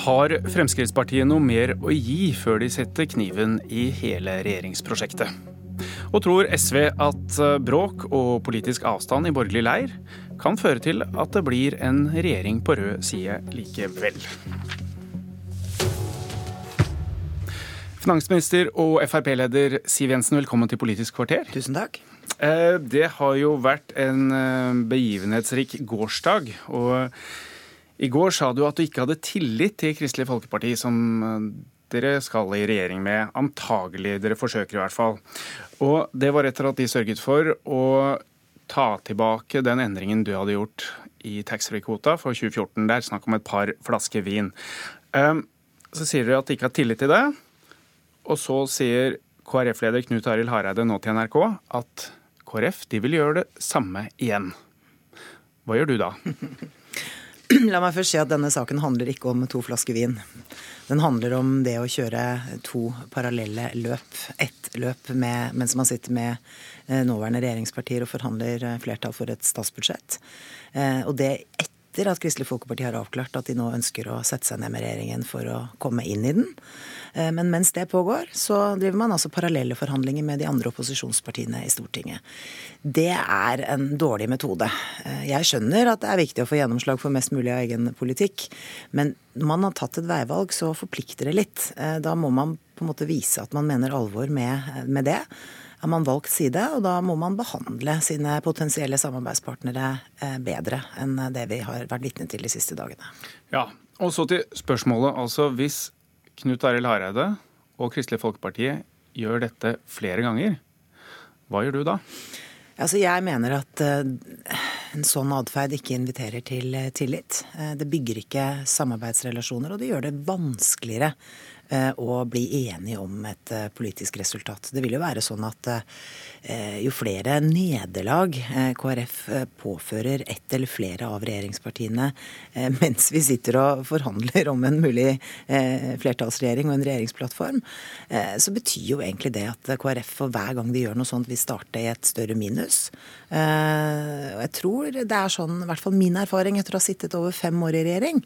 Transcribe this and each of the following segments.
Har Fremskrittspartiet noe mer å gi før de setter kniven i hele regjeringsprosjektet? Og tror SV at eh, bråk og politisk avstand i borgerlig leir kan føre til at det blir en regjering på rød side likevel? Finansminister og Frp-leder Siv Jensen, velkommen til Politisk kvarter. Tusen takk. Eh, det har jo vært en eh, begivenhetsrik gårsdag. og i går sa du at du ikke hadde tillit til Kristelig Folkeparti, som eh, dere skal i regjering med. Antagelig. Dere forsøker i hvert fall. Og det var etter at de sørget for å ta tilbake den endringen du hadde gjort i taxfree-kvota for 2014. Det er snakk om et par flasker vin. Ehm, så sier dere at de ikke har tillit til det. Og så sier KrF-leder Knut Arild Hareide nå til NRK at KrF de vil gjøre det samme igjen. Hva gjør du da? La meg først si at denne saken handler ikke om to flasker vin. Den handler om det å kjøre to parallelle løp. Ett løp med, mens man sitter med eh, nåværende regjeringspartier og forhandler eh, flertall for et statsbudsjett. Eh, og det etter at Kristelig Folkeparti har avklart at de nå ønsker å sette seg ned med regjeringen for å komme inn i den. Eh, men mens det pågår, så driver man altså parallelle forhandlinger med de andre opposisjonspartiene i Stortinget. Det er en dårlig metode. Eh, jeg skjønner at det er viktig å få gjennomslag for mest mulig av egen politikk, men når man har tatt et veivalg, så forplikter det litt. Eh, da må man på en måte vise at man mener alvor med, med det har man valgt side, og da må man behandle sine potensielle samarbeidspartnere bedre enn det vi har vært vitne til de siste dagene. Ja, og så til spørsmålet. Altså hvis Knut Arild Hareide og Kristelig Folkeparti gjør dette flere ganger, hva gjør du da? Altså, jeg mener at uh, en sånn atferd ikke inviterer til uh, tillit. Det bygger ikke samarbeidsrelasjoner, og det gjør det vanskeligere Eh, og bli enige om et eh, politisk resultat. Det vil jo være sånn at eh, jo flere nederlag KrF påfører ett eller flere av regjeringspartiene mens vi sitter og forhandler om en mulig flertallsregjering og en regjeringsplattform, så betyr jo egentlig det at KrF for hver gang de gjør noe sånt, vil starte i et større minus. Og jeg tror det er sånn, i hvert fall min erfaring etter å ha sittet over fem år i regjering,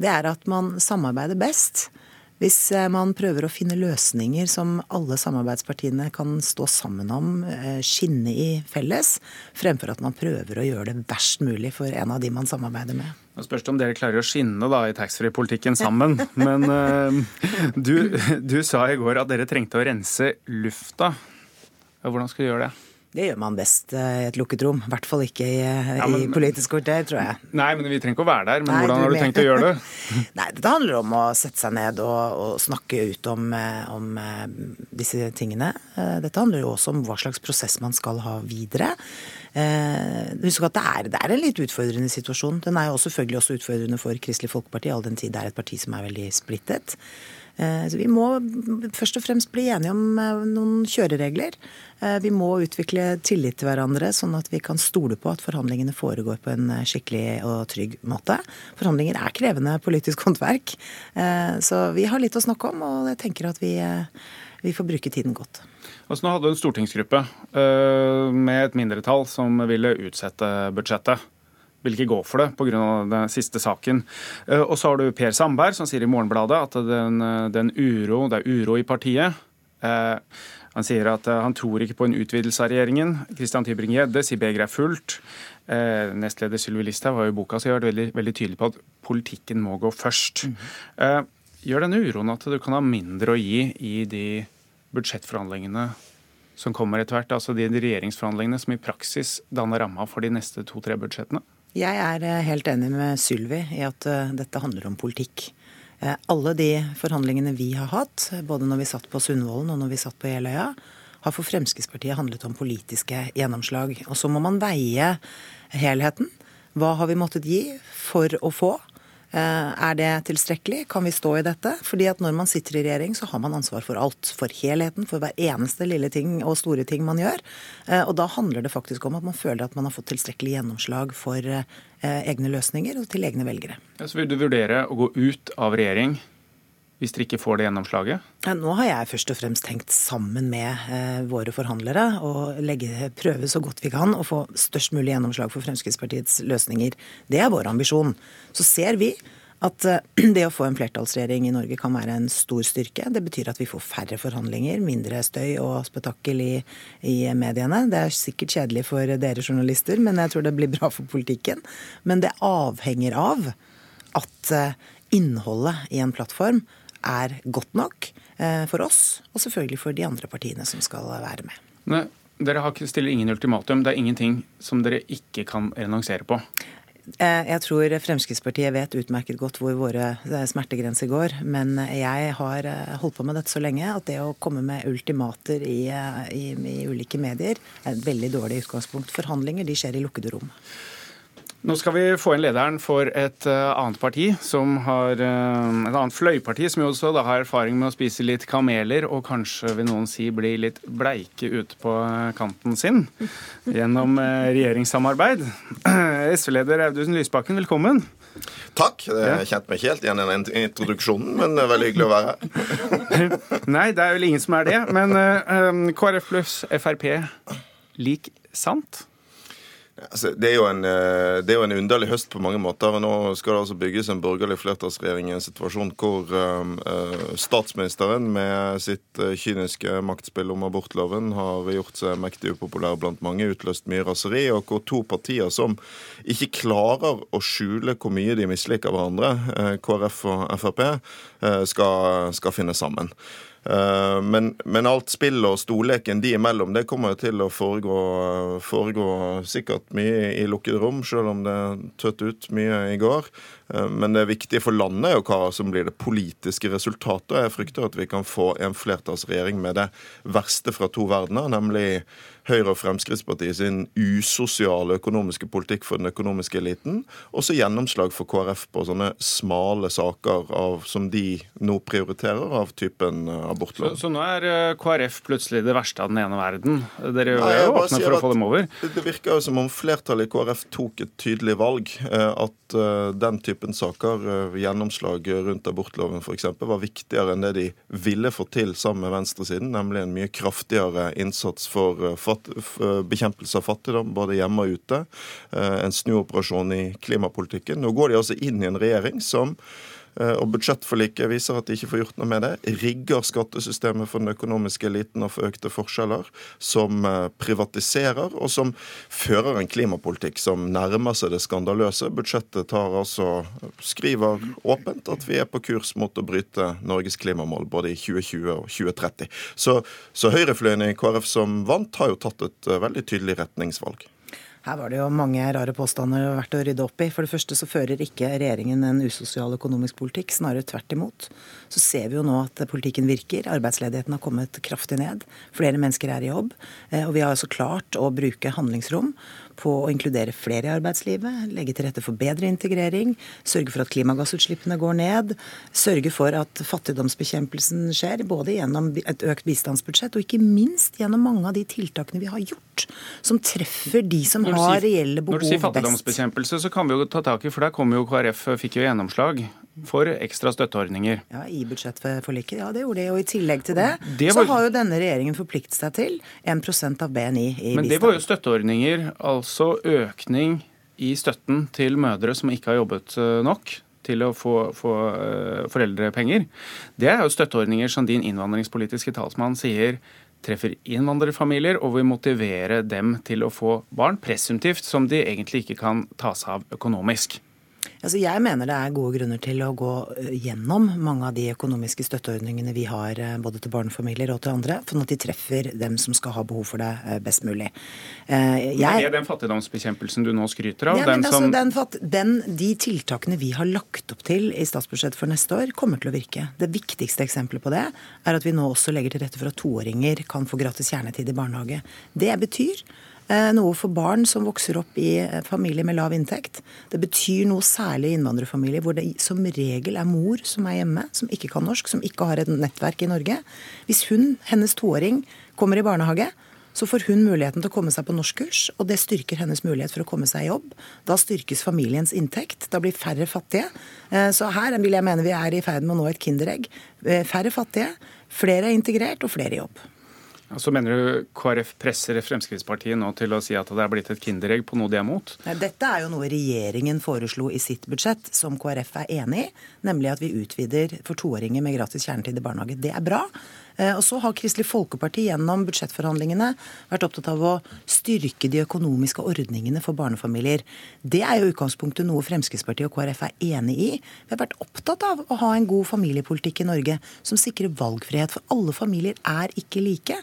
det er at man samarbeider best hvis eh, man prøver å finne løsninger som alle samarbeidspartiene kan stå sammen om, eh, skinne i felles, fremfor at man prøver å gjøre det verst mulig for en av de man samarbeider med. Nå spørs det om dere klarer å skinne da i taxfree-politikken sammen. Men uh, du, du sa i går at dere trengte å rense lufta. Hvordan skal du gjøre det? Det gjør man best eh, i et lukket rom. I hvert fall ikke i, eh, ja, men, i Politisk kvarter, tror jeg. Nei, men vi trenger ikke å være der. Men nei, hvordan har du tenkt å gjøre det? nei, Det handler om å sette seg ned og, og snakke ut om, eh, om, disse tingene. Dette handler jo også om hva slags prosess man skal ha videre. Husk at det er, det er en litt utfordrende situasjon. Den er jo også selvfølgelig også utfordrende for Kristelig Folkeparti, all den tid det er et parti som er veldig splittet. Eh, så vi må først og fremst bli enige om eh, noen kjøreregler. Eh, vi må utvikle tillit til hverandre, sånn at vi kan stole på at forhandlingene foregår på en skikkelig og trygg måte. Forhandlinger er krevende politisk håndverk, så vi har litt å snakke om, og jeg tenker at vi, vi får bruke tiden godt. Altså, nå hadde en stortingsgruppe med et mindretall som ville utsette budsjettet vil ikke gå for det pga. den siste saken. Eh, og så har du Per Sandberg som sier i Morgenbladet at den, eh, den uro, det er uro i partiet. Eh, han sier at han tror ikke på en utvidelse av regjeringen. Christian Tybring-Gjedde sier begeret er fullt. Nestleder Sylvi Listhaug har i boka si vært veldig, veldig, tydelig på at politikken må gå først. Mm. Gjør denne uroen at du kan ha mindre å gi i de budsjettforhandlingene som kommer etter hvert? Altså de regjeringsforhandlingene som i praksis danner ramma for de neste to-tre budsjettene? Jeg er eh, helt enig med Sylvi i at eh, dette handler om politikk. Eh, alle de forhandlingene vi har hatt, både når vi satt på Sundvolden og når vi satt på Jeløya, har for Fremskrittspartiet handlet om politiske gjennomslag. Og så må man veie helheten. Hva har vi måttet gi for å få? Eh, er det tilstrekkelig? Kan vi stå i dette? Fordi at når man sitter i regjering, så har man ansvar for alt. For helheten, for hver eneste lille ting og store ting man gjør. Eh, og da handler det faktisk om at man føler at man har fått tilstrekkelig gjennomslag for eh, egne løsninger og til egne velgere. Ja, så vil du vurdere å gå ut av regjering hvis dere ikke får det gjennomslaget? Nå har jeg først og fremst tenkt sammen med eh, våre forhandlere og legge, prøve så godt vi kan å få størst mulig gjennomslag for Fremskrittspartiets løsninger. Det er vår ambisjon. Så ser vi at eh, det å få en flertallsregjering i Norge kan være en stor styrke. Det betyr at vi får færre forhandlinger, mindre støy og spetakkel i, i mediene. Det er sikkert kjedelig for dere journalister, men jeg tror det blir bra for politikken. Men det avhenger av at eh, innholdet i en plattform er godt nok eh, for oss, og selvfølgelig for de andre partiene som skal være med. Nei, dere har stiller ingen ultimatum. Det er ingenting som dere ikke kan renonsere på. Eh, jeg tror Fremskrittspartiet vet utmerket godt hvor våre eh, smertegrenser går. Men jeg har holdt på med dette så lenge at det å komme med ultimater i, i, i ulike medier er et veldig dårlig utgangspunkt. Forhandlinger de skjer i lukkede rom. Nå skal vi få inn lederen for et uh, annet parti, som har uh, et annet fløyparti, som jo også da har erfaring med å spise litt kameler, og kanskje vil noen si bli litt bleike ute på kanten sin gjennom regjeringssamarbeid. SV-leder Audun Lysbakken, velkommen. Takk. Jeg kjente meg ikke helt igjen i den introduksjonen, men det er veldig hyggelig å være her. Nei, det er vel ingen som er det. Men KrF pluss Frp lik sant? Altså, det, er en, eh, det, er jo en, underlig høst på mange måter. Nå skal det altså bygges en borgerlig flertallsregjering i en situasjon hvor uh, statsministeren med sitt kyniske maktspill om abortloven har gjort seg mektig upopulær blant mange, utløst mye raseri, og hvor to partier som ikke klarer å skjule hvor mye de misliker hverandre, KrF og Frp, skal, skal finne sammen. Eh, men, men, alt spillet og storleken de imellom det kommer til å foregå, foregå sikkert mye i lukkede rom, selv om det tøtt ut mye i går. Eh, men det viktige for landet er jo hva som blir det politiske resultatet. Jeg frykter at vi kan få en flertallsregjering med det verste fra to verdener, nemlig Høyre og Fremskrittspartiet sin usosiale økonomiske politikk for den økonomiske eliten, og så gjennomslag for KrF på sånne smale saker av, som de nå prioriterer, av typen eh, abortlov. Så, så, nå er eh, KrF plutselig det verste av den ene verden? Dere er jo åpne for å få dem over? Det, virker jo som om flertallet i KrF tok et tydelig valg. At den typen saker, gjennomslag rundt abortloven f.eks., var viktigere enn det de ville få til sammen med venstresiden, nemlig en mye kraftigere innsats for bekjempelse av fattigdom både hjemme og ute. Eh, en snuoperasjon i klimapolitikken. Nå går de altså inn i en regjering som eh, og budsjettforliket viser at de ikke får gjort noe med det. Rigger skattesystemet for den økonomiske eliten og for økte forskjeller. Som eh, privatiserer, og som fører en klimapolitikk som nærmer seg det skandaløse. Budsjettet tar altså, skriver åpent at vi er på kurs mot å bryte Norges klimamål både i 2020 og 2030. Så, så høyrefløyen i KrF som vant, har jo tatt et veldig tydelig retningsvalg. Her var det jo mange rare påstander verdt å rydde opp i. For det første så fører ikke regjeringen en usosial økonomisk politikk, snarere tvert imot. Så ser vi jo nå at politikken virker. Arbeidsledigheten har kommet kraftig ned. Flere mennesker er i jobb. Eh, og vi har altså klart å bruke handlingsrom på å inkludere flere i arbeidslivet, legge til rette for bedre integrering, sørge for at klimagassutslippene går ned, sørge for at fattigdomsbekjempelsen skjer, både gjennom et økt bistandsbudsjett og ikke minst gjennom mange av de tiltakene vi har gjort, som treffer de som har reelle behov best. Når du sier fattigdomsbekjempelse, så kan vi jo ta tak i, for der kom jo KrF, fikk jo gjennomslag for ekstra støtteordninger. Ja, I budsjettforliket, ja det gjorde det. Og i tillegg til det, det var... så har jo denne regjeringen forpliktet seg til 1% av BNI i bistand. Men det var jo støtteordninger, altså økning i støtten til mødre som ikke har jobbet eh, nok til å få, få uh, foreldrepenger. Det er jo støtteordninger som din innvandringspolitiske talsmann sier treffer innvandrerfamilier og vil motivere dem til å få barn, presumptivt, som de egentlig ikke kan ta seg av økonomisk. Altså jeg mener det er gode grunner til å gå eh, gjennom mange av de økonomiske støtteordningene vi har eh, både til barnefamilier og til andre, for at de treffer dem som skal ha behov for det eh, best mulig. Jeg, er den fattigdomsbekjempelsen du nå skryter av? Ja, den altså, den, den, de tiltakene vi har lagt opp til i statsbudsjettet for neste år, kommer til å virke. Det viktigste eksempelet på det er at vi nå også legger til rette for at toåringer kan få gratis kjernetid i barnehage. Det betyr noe for barn som vokser opp i eh, familier med lav inntekt. Det betyr noe særlig i innvandrerfamilier hvor det som regel er mor som er hjemme, som ikke kan norsk, som ikke har et nettverk i Norge. Hvis hun, hennes toåring, kommer i barnehage, så får hun muligheten til å komme seg på norskkurs, og det styrker hennes mulighet for å komme seg i jobb. Da styrkes familiens inntekt. Da blir færre fattige. Eh, så her vil jeg mene vi er i ferd med å nå et kinderegg. Færre fattige, flere er integrert og flere i jobb. Så mener du KrF presser Fremskrittspartiet nå til å si at det er blitt et kinderegg på noe de er mot? Dette er jo noe regjeringen foreslo i sitt budsjett, som KrF er enig i. Nemlig at vi utvider for toåringer med gratis kjernetid i barnehage. Det er bra. Eh, og så har Kristelig Folkeparti gjennom budsjettforhandlingene vært opptatt av å styrke de økonomiske ordningene for barnefamilier. Det er jo utgangspunktet noe Fremskrittspartiet og KrF er enig i. Vi har vært opptatt av å ha en god familiepolitikk i Norge som sikrer valgfrihet, for alle familier er ikke like.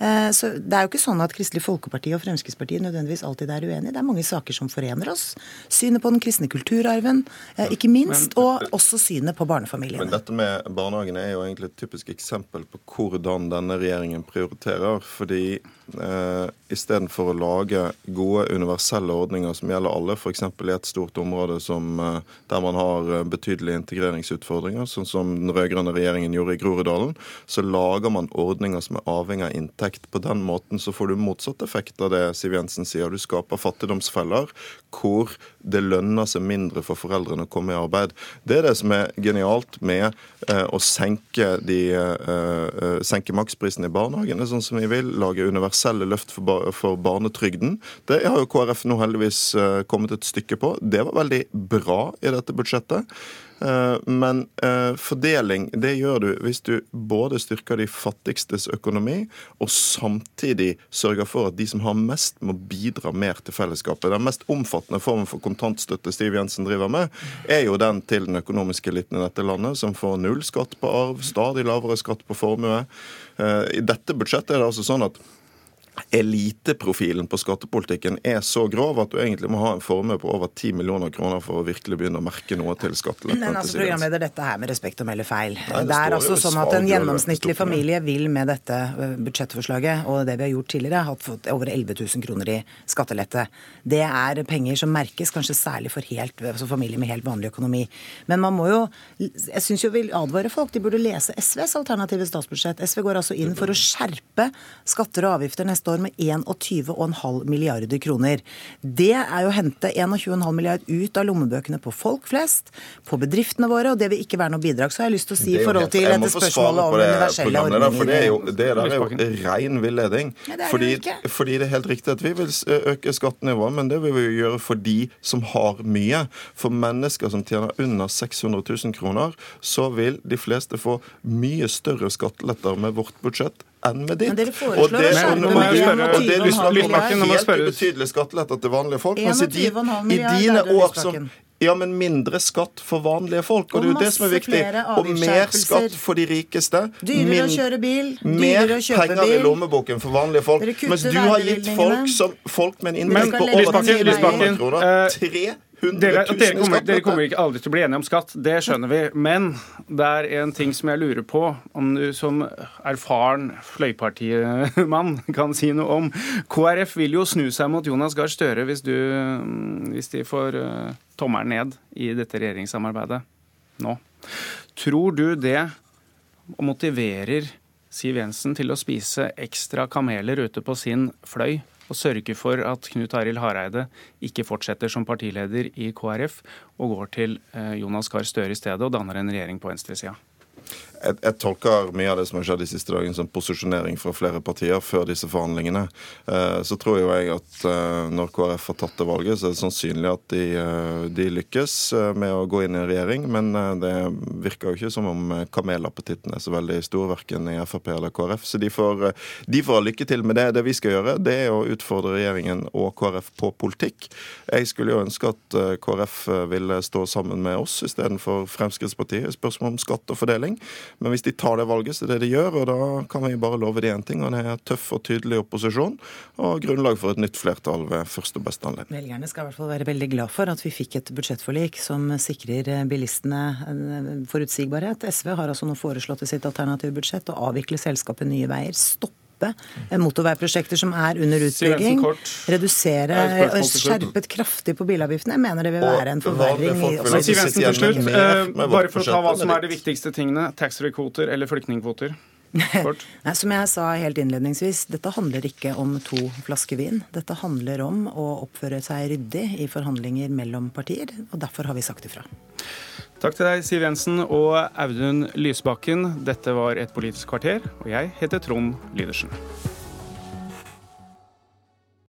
Eh, så Det er jo ikke sånn at Kristelig Folkeparti og Fremskrittspartiet nødvendigvis alltid er uenige. Det er mange saker som forener oss. Synet på den kristne kulturarven, eh, ikke minst, og også synet på barnefamiliene. Men dette med barnehagene er jo egentlig et typisk eksempel på hvordan denne regjeringen prioriterer. Fordi eh, istedenfor å lage gode universelle ordninger som gjelder alle, f.eks. i et stort område som, eh, der man har betydelige integreringsutfordringer, sånn som den rød-grønne regjeringen gjorde i Groruddalen, så lager man ordninger som er avhengig av inntekt effekt. På den måten så får du motsatt effekt av det Siv Jensen sier. Du skaper fattigdomsfeller hvor det lønner seg mindre for foreldrene å komme i arbeid. Det er det som er genialt med eh, å senke, de, eh, eh senke maksprisen i barnehagene, sånn som vi vil. Lage universelle løft for, bar for barnetrygden. Det har jo KrF nå heldigvis kommet et stykke på. Det var veldig bra i dette budsjettet. Men fordeling det gjør du hvis du både styrker de fattigstes økonomi, og samtidig sørger for at de som har mest, må bidra mer til fellesskapet. Den mest omfattende formen for kontantstøtte Stiv Jensen driver med, er jo den til den økonomiske eliten i dette landet, som får null skatt på arv, stadig lavere skatt på formue. Eh, I dette budsjettet er det altså sånn at eliteprofilen på skattepolitikken er så grov at du egentlig må ha en formue på over 10 millioner kroner for å virkelig begynne å merke noe til skattelettene. Men altså, programleder, dette her med respekt å melde feil. Nei, det, det er altså sånn at en gjennomsnittlig familie vil med dette budsjettforslaget og det vi har gjort tidligere, ha fått over 11 000 kroner i skattelette. Det er penger som merkes, kanskje særlig for helt, altså familier med helt vanlig økonomi. Men man må jo Jeg syns jo vil advare folk. De burde lese SVs alternative statsbudsjett. SV går altså inn for å skjerpe skatter og avgifter neste år med 21,5 milliarder kroner. Det er jo å hente 21,5 milliard ut av lommebøkene på folk flest, på bedriftene våre, og det vil ikke være noe bidrag. Så har jeg lyst til å si i forhold til dette spørsmålet om universelle ordninger. For det, er jo, det der er jo ren villedning. Fordi, fordi, det er helt riktig at vi vil øke skattenivået, men det vil vi gjøre for de som har mye. For mennesker som tjener under 600 000 kroner, så vil de fleste få mye større skatteletter med vårt budsjett enn med ditt. Men dere foreslår å skjerpe med 21,5 milliarder. Helt ubetydelige skatteletter til vanlige folk. Mens i, i dine år som ja, men mindre skatt for vanlige folk. Og, og det er jo det som er viktig. Og mer skatt for de rikeste. Dyrere å kjøre bil. Mer penger i lommeboken for vanlige folk. Mens du har gitt folk, som, folk med en inntekt på over 10 millioner kroner tre dere, dere, kommer, dere, kommer, ikke aldri til å bli enige om skatt, det skjønner vi. Men det er en ting som jeg lurer på, om du som erfaren fløypartimann kan si noe om. KrF vil jo snu seg mot Jonas Gahr Støre hvis, du, hvis de får uh, tommelen ned i dette regjeringssamarbeidet nå. Tror du det motiverer Siv Jensen til å spise ekstra kameler ute på sin fløy og sørge for at Knut Arild Hareide ikke fortsetter som partileder i KrF og går til eh, Jonas Gahr Støre i stedet og danner en regjering på venstresida? Jeg, jeg, tolker mye av det som har skjedd de siste dagene som posisjonering fra flere partier før disse forhandlingene. Eh, så tror jo jeg at eh, når KrF har tatt det valget, så er det sannsynlig at de, eh, de lykkes med å gå inn i en regjering. Men det virker jo ikke som om kamelappetitten er så veldig stor, verken i Frp eller KrF. Så de får, de får ha lykke til med det. Det vi skal gjøre, det er å utfordre regjeringen og KrF på politikk. Jeg skulle jo ønske at KrF ville stå sammen med oss istedenfor Fremskrittspartiet i spørsmål om skatt og fordeling. Men hvis de tar det valget, så er det de gjør, og da kan vi bare love de én ting, og det er tøff og tydelig opposisjon og grunnlag for et nytt flertall ved første og beste anledning. Velgerne skal i hvert fall være veldig glad for at vi fikk et budsjettforlik som sikrer bilistene forutsigbarhet. SV har altså nå foreslått i sitt alternative budsjett å avvikle selskapet Nye Veier. Stoppe motorveiprosjekter som er under utbygging. Redusere og skjerpet kraftig på bilavgiftene. Jeg mener det vil være en forverring. Siv Jensen til slutt, eh, bare for å ta hva som er de viktigste tingene. Taxfree-kvoter eller flyktningkvoter? Nei, som jeg sa helt innledningsvis, dette handler ikke om to flasker vin. Dette handler om å oppføre seg ryddig i forhandlinger mellom partier, og derfor har vi sagt ifra. Takk til deg, Siv Jensen og Audun Lysbakken. Dette var Et politisk kvarter, og jeg heter Trond Lydersen.